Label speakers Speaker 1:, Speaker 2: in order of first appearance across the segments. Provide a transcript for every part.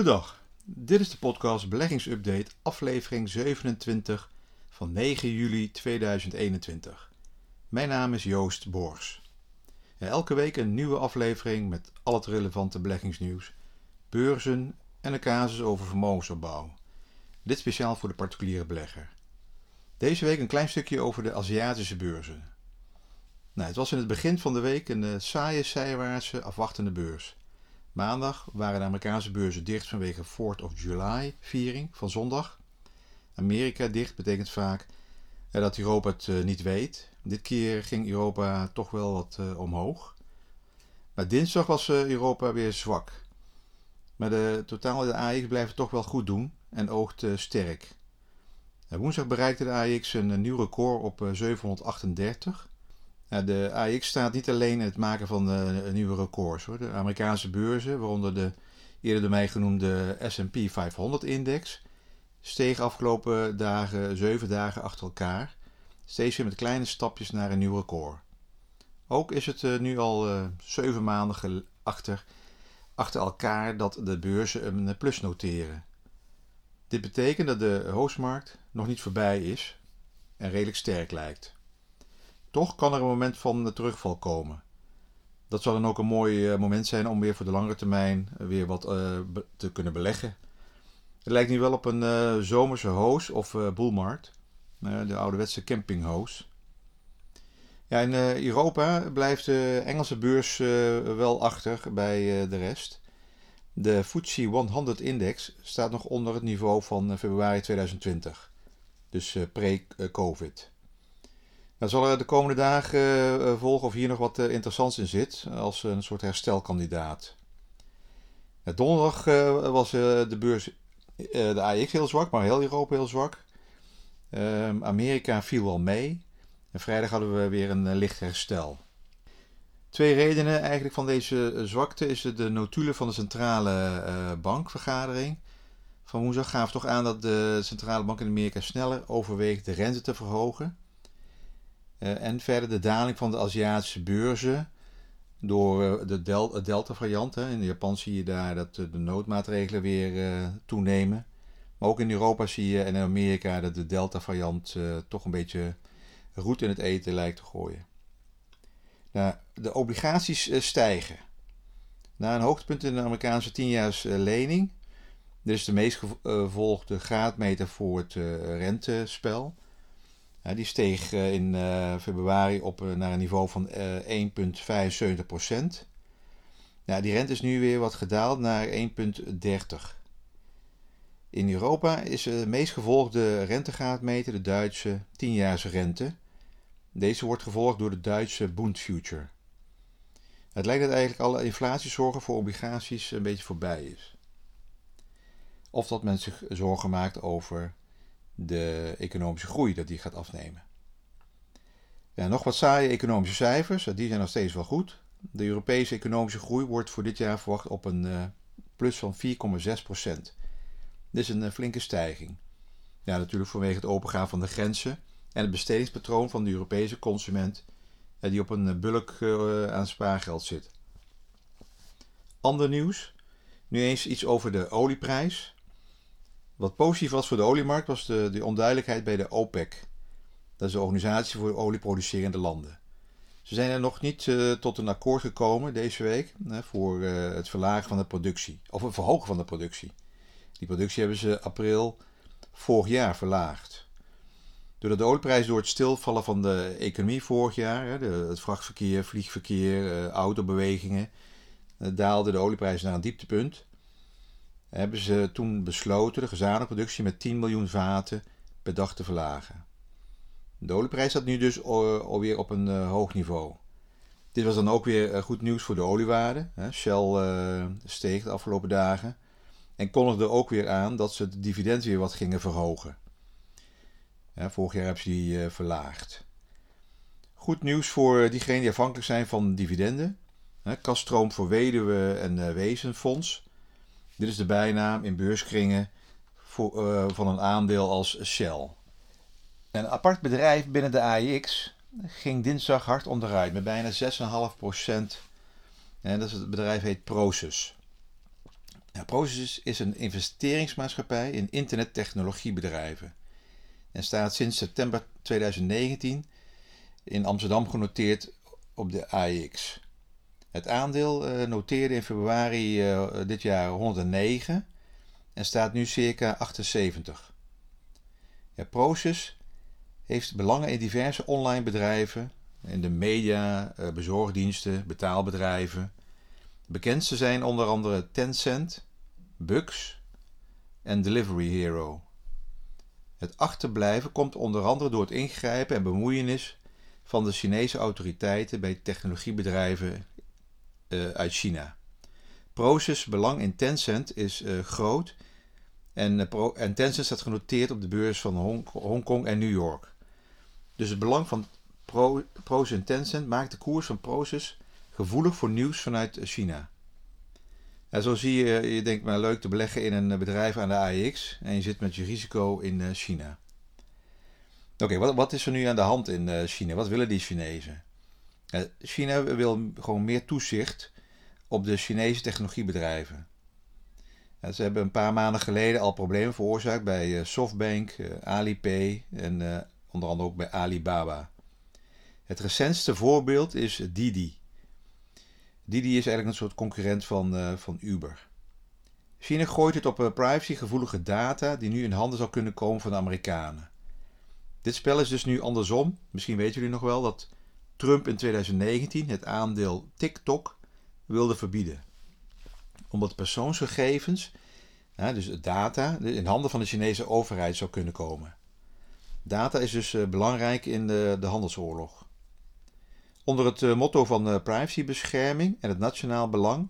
Speaker 1: Goedendag, dit is de podcast Beleggingsupdate, aflevering 27 van 9 juli 2021. Mijn naam is Joost Boors. elke week een nieuwe aflevering met al het relevante beleggingsnieuws, beurzen en een casus over vermogensopbouw. Dit speciaal voor de particuliere belegger. Deze week een klein stukje over de Aziatische beurzen. Nou, het was in het begin van de week een uh, saaie zijwaartse afwachtende beurs. Maandag waren de Amerikaanse beurzen dicht vanwege 4th of July viering van zondag. Amerika dicht betekent vaak eh, dat Europa het eh, niet weet. Dit keer ging Europa toch wel wat uh, omhoog. Maar dinsdag was Europa weer zwak. Maar de totale de AX blijft toch wel goed doen en oogt sterk. woensdag bereikte de AX een nieuw record op 738 de AX staat niet alleen in het maken van uh, nieuwe records. Hoor. De Amerikaanse beurzen, waaronder de eerder door mij genoemde SP 500-index, steeg afgelopen dagen, zeven dagen achter elkaar, steeds weer met kleine stapjes naar een nieuw record. Ook is het uh, nu al uh, zeven maanden achter, achter elkaar dat de beurzen een plus noteren. Dit betekent dat de hoofdmarkt nog niet voorbij is en redelijk sterk lijkt. Toch kan er een moment van terugval komen. Dat zal dan ook een mooi eh, moment zijn om weer voor de langere termijn eh, weer wat uh, te kunnen beleggen. Het lijkt nu wel op een zomerse hoos of boelmarkt. de ouderwetse campinghoos. Ja, in Europa blijft de Engelse beurs wel achter bij de rest. De FTSE 100 index staat nog onder het niveau van februari 2020. Dus pre-COVID. Nou, zal er de komende dagen uh, volgen of hier nog wat uh, interessants in zit, als een soort herstelkandidaat. Donderdag was de beurs, de AX heel zwak, maar heel Europa heel zwak. Ehm, Amerika viel wel mee. En vrijdag hadden we weer een licht herstel. Twee redenen eigenlijk van deze zwakte is de notulen van de centrale bankvergadering. Van woensdag gaven toch aan dat de centrale bank in Amerika sneller overweegt de rente te verhogen. Eh, en verder de daling van de Aziatische beurzen door uh, de del Delta-variant. In Japan zie je daar dat de noodmaatregelen weer toenemen. Maar ook in Europa zie je en in Amerika dat de Delta-variant toch een beetje roet in het eten lijkt te gooien. Nou, de obligaties stijgen. Na een hoogtepunt in de Amerikaanse 10-jaars lening. Dit is de meest gevolgde graadmeter voor het rentespel die steeg eh, in eh, februari op, eh, naar een niveau van 1,75 procent. Nou, die rente is nu weer wat gedaald naar 1,30. In Europa is de meest gevolgde rentegraadmeter de Duitse 10-jaarse rente. Deze wordt gevolgd door de Duitse Bund Future. Het lijkt dat eigenlijk alle inflatiezorgen voor obligaties een beetje voorbij is. Of dat men zich zorgen maakt over de economische groei dat die gaat afnemen. Nog wat saaie economische cijfers, die zijn nog steeds wel goed. De Europese economische groei wordt voor dit jaar verwacht op een uh, plus van 4,6 procent. Dit is een uh, flinke stijging. Ja, natuurlijk vanwege het opengaan van de grenzen en het bestedingspatroon van de Europese consument uh, die op een bulk aan spaargeld zit. Ander nieuws. Nu eens iets over de olieprijs. Wat positief was voor de oliemarkt was de, de onduidelijkheid bij de OPEC. Dat is de organisatie voor olieproducerende landen. Ze zijn er nog niet uh, tot een akkoord gekomen deze week voor uh, het verlagen van de productie, of het verhogen van de productie. Die productie hebben ze april vorig jaar verlaagd. Doordat de olieprijs door het stilvallen van de economie vorig jaar, het vrachtverkeer, vliegverkeer, uh, autobewegingen, daalde de olieprijs naar een dieptepunt hebben ze toen besloten de gezamenlijke productie met 10 miljoen vaten per dag te verlagen. De olieprijs staat nu dus alweer op een uh, hoog niveau. Dit was dan ook weer uh, goed nieuws voor de oliewaarde. Shell uh, steeg de afgelopen dagen en kondigde ook weer aan dat ze het dividend weer wat gingen verhogen. vorig jaar hebben ze die verlaagd. Goed nieuws voor diegenen die afhankelijk zijn van dividenden. Kaststroom voor weduwe en wezenfonds dit is de bijnaam in beurskringen voor, uh, van een aandeel als Shell. Een apart bedrijf binnen de AIX ging dinsdag hard onderuit met bijna 6,5%. En dat is het bedrijf heet Proces. Ja, Proces is een investeringsmaatschappij in internettechnologiebedrijven en staat sinds september 2019 in Amsterdam genoteerd op de AEX. Het aandeel uh, noteerde in februari uh, dit jaar 109 en staat nu circa 78. Ja, Proces heeft belangen in diverse online bedrijven, in de media, uh, bezorgdiensten, betaalbedrijven. Bekendste zijn onder andere Tencent, Bugs en Delivery Hero. Het achterblijven komt onder andere door het ingrijpen en bemoeienis van de Chinese autoriteiten bij technologiebedrijven uh, uit China. Proces belang in Tencent is uh, groot en, Pro en, Tencent staat genoteerd op de beurs van Hongkong Hong en New York. Dus het belang van Pro Proces en Tencent maakt de koers van Proces gevoelig voor nieuws vanuit China. Ja, zo zie je, je denkt maar leuk te beleggen in een bedrijf aan de AEX en je zit met je risico in China. Oké, wat, wat, is er nu aan de hand in China? Wat willen die Chinezen? China wil gewoon meer toezicht op de Chinese technologiebedrijven. Ze hebben een paar maanden geleden al problemen veroorzaakt bij eh, Softbank, eh, Alipay en eh, onder andere ook bij Alibaba. Het recentste voorbeeld is Didi. Didi is eigenlijk een soort concurrent van, van Uber. China gooit het op privacygevoelige data die nu in handen zou kunnen komen van de Amerikanen. Dit spel is dus nu andersom. Misschien weten jullie nog wel dat Trump in 2019 het aandeel TikTok wilde verbieden. Omdat persoonsgegevens, dus data, in handen van de Chinese overheid zou kunnen komen. Data is dus eh, belangrijk in de, de handelsoorlog. Onder het eh, motto van eh, privacybescherming en het nationaal belang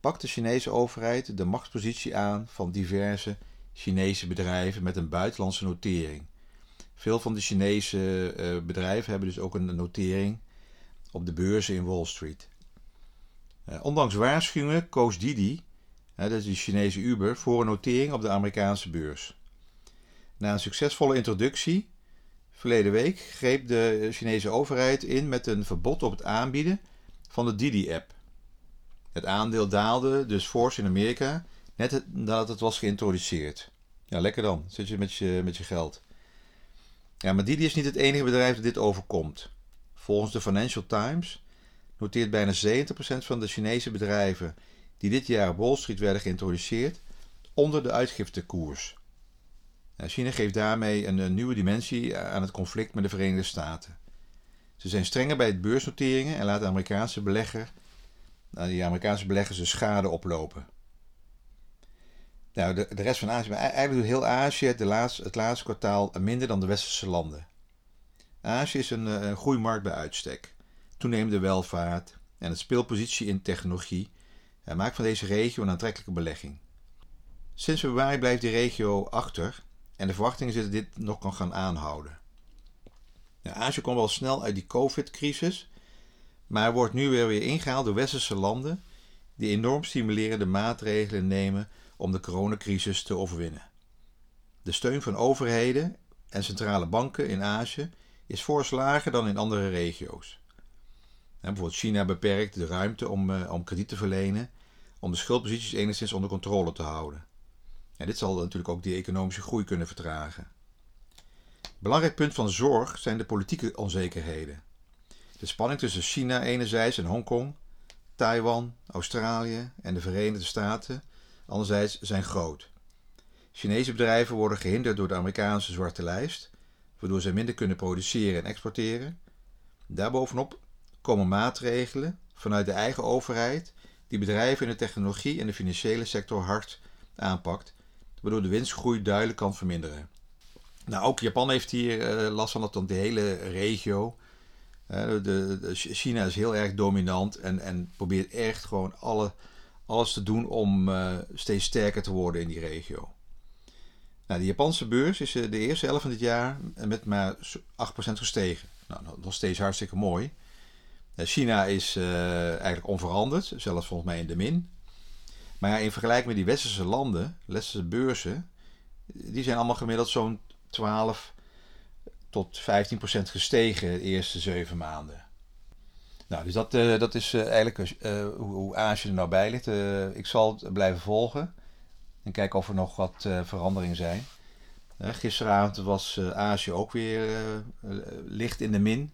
Speaker 1: pakt de Chinese overheid de machtspositie aan van diverse Chinese bedrijven met een buitenlandse notering veel van de Chinese uh, bedrijven hebben dus ook een notering op de beurzen in Wall Street. Uh, ondanks waarschuwingen koos Didi, dat is de Chinese Uber, voor een notering op de Amerikaanse beurs. Na een succesvolle introductie verleden week greep de Chinese overheid in met een verbod op het aanbieden van de Didi-app. Het aandeel daalde dus fors in Amerika net nadat het was geïntroduceerd. Ja, lekker dan. Zit je met je, met je geld. Ja, maar Didi is niet het enige bedrijf dat dit overkomt. Volgens de Financial Times noteert bijna 70% van de Chinese bedrijven die dit jaar op Wall Street werden geïntroduceerd onder de uitgiftekoers. China geeft daarmee een, nieuwe dimensie aan het conflict met de Verenigde Staten. Ze zijn strenger bij het beursnoteringen en laten Amerikaanse die Amerikaanse beleggers de schade oplopen. Nou, de, de rest van Azië, maar eigenlijk doet heel Azië de het laatste kwartaal minder dan de westerse landen. Azië is een, eh, een groeimarkt bij uitstek. Toenemende welvaart en het speelpositie in technologie ja, maakt van deze regio een aantrekkelijke belegging. Sinds februari blijft die regio achter en de verwachtingen is dat dit nog kan gaan aanhouden. Nou, Azië komt wel snel uit die COVID-crisis, maar wordt nu weer weer ingehaald door westerse landen die enorm stimulerende maatregelen nemen om de coronacrisis te overwinnen. De steun van overheden en centrale banken in Azië is voorslager dan in andere regio's. bijvoorbeeld China beperkt de ruimte om, uh, om krediet te verlenen om de schuldposities enigszins onder controle te houden. En dit zal natuurlijk ook die economische groei kunnen vertragen. Belangrijk punt van zorg zijn de politieke onzekerheden. De spanning tussen China enerzijds en Hongkong, Taiwan, Australië en de Verenigde Staten anderzijds zijn groot. Chinese bedrijven worden gehinderd door de Amerikaanse zwarte lijst, waardoor zij minder kunnen produceren en exporteren. Daarbovenop komen maatregelen vanuit de eigen overheid die bedrijven in de technologie en de financiële sector hard aanpakt, waardoor de winstgroei duidelijk kan verminderen. Nou, ook Japan heeft hier uh, last van, dat de hele regio. De, China is heel erg dominant en, en probeert echt gewoon alle alles te doen om uh, steeds sterker te worden in die regio. Nou, de Japanse beurs is uh, de eerste helft van dit jaar met maar 8% gestegen. Nou, nog steeds hartstikke mooi. China is eigenlijk onveranderd, zelfs volgens mij in de min. Maar ja, in vergelijking met die westerse landen, westerse beurzen, die zijn allemaal gemiddeld zo'n 12 tot 15% gestegen de eerste zeven maanden. Nou, dus dat, uh, dat is uh, eigenlijk uh, hoe, hoe Azië er nou bij ligt. ik zal het blijven volgen en kijken of er nog wat veranderingen zijn. gisteravond was Azië ook weer licht in de min.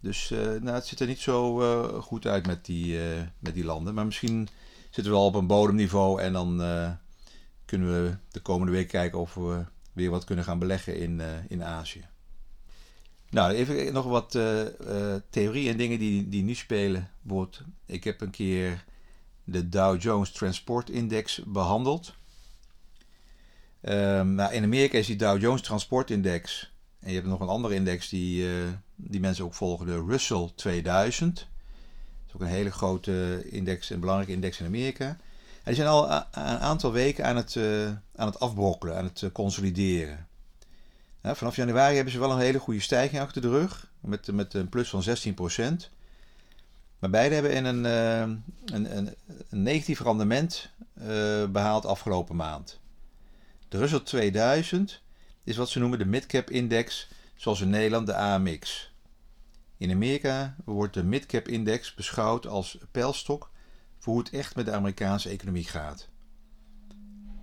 Speaker 1: Dus nou, het ziet er niet zo goed uit met die, met die landen. Maar misschien zitten we al op een bodemniveau en dan kunnen we de komende week kijken of we weer wat kunnen gaan beleggen in, in Azië. Nou, even nog wat uh, theorieën en dingen die, die nu spelen. Bijvoorbeeld, ik heb een keer de Dow Jones Transport Index behandeld. Um, nou, in Amerika is die Dow Jones Transport Index. En je hebt nog een andere index die, uh, die mensen ook volgen, de Russell 2000. Dat is ook een hele grote index, een belangrijke index in Amerika. En die zijn al een aantal weken aan het, aan het afbrokkelen, aan het consolideren vanaf januari hebben ze wel een hele goede stijging achter de rug. Met, met een plus van 16%. Maar beide hebben in een, uh, een, een, een, negatief rendement uh, behaald afgelopen maand. De Russell 2000 is wat ze noemen de midcap index, zoals in Nederland de AMX. In Amerika wordt de midcap index beschouwd als pijlstok voor hoe het echt met de Amerikaanse economie gaat.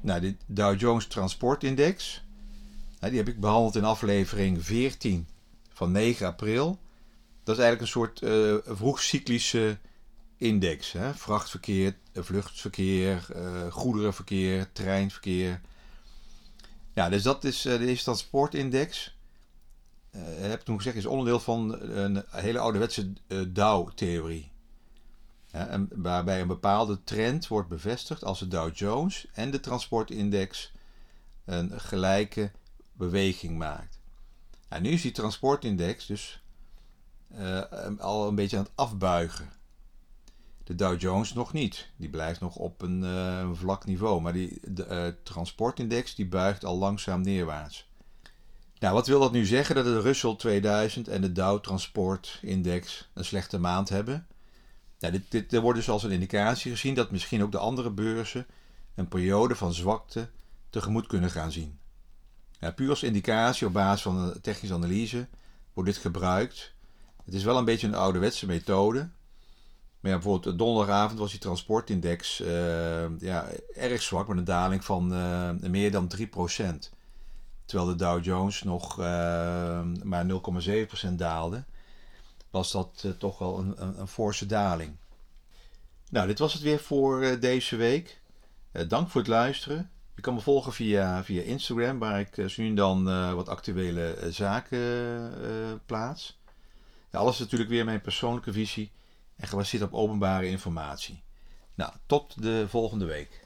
Speaker 1: Nou, de Dow Jones Transport Index die heb ik behandeld in aflevering 14 van 9 april. Dat is eigenlijk een soort uh, vroegcyclische index. Hè? Vrachtverkeer, eh, vluchtverkeer, uh, goederenverkeer, treinverkeer. Ja, dus dat is uh, deze transportindex. Uh, heb toen gezegd, is onderdeel van een hele ouderwetse Dow-theorie. waarbij een bepaalde trend wordt bevestigd als de Dow Jones en de transportindex een gelijke beweging maakt. En nu is die transportindex dus uh, al een beetje aan het afbuigen. De Dow Jones nog niet. Die blijft nog op een uh, vlak niveau. Maar die, de transportindex die buigt al langzaam neerwaarts. Nou, wat wil dat nu zeggen? Dat de Russell 2000 en de Dow Transport Index een slechte maand hebben? Nou, dit, dit, wordt dus als een indicatie gezien dat misschien ook de andere beurzen een periode van zwakte tegemoet kunnen gaan zien. Ja, puur als indicatie op basis van een technische analyse wordt dit gebruikt. Het is wel een beetje een ouderwetse methode. Maar bijvoorbeeld donderdagavond was die transportindex uh, ja, erg zwak met een daling van uh, meer dan 3%. Terwijl de Dow Jones nog maar 0,7% daalde, was dat toch wel een, een, een, forse daling. Nou, dit was het weer voor deze week. dank voor het luisteren. Je kan me volgen via, via Instagram, waar ik uh, nu dan uh, wat actuele uh, zaken plaats. Ja, alles is natuurlijk weer mijn persoonlijke visie en gebaseerd op openbare informatie. Nou, tot de volgende week.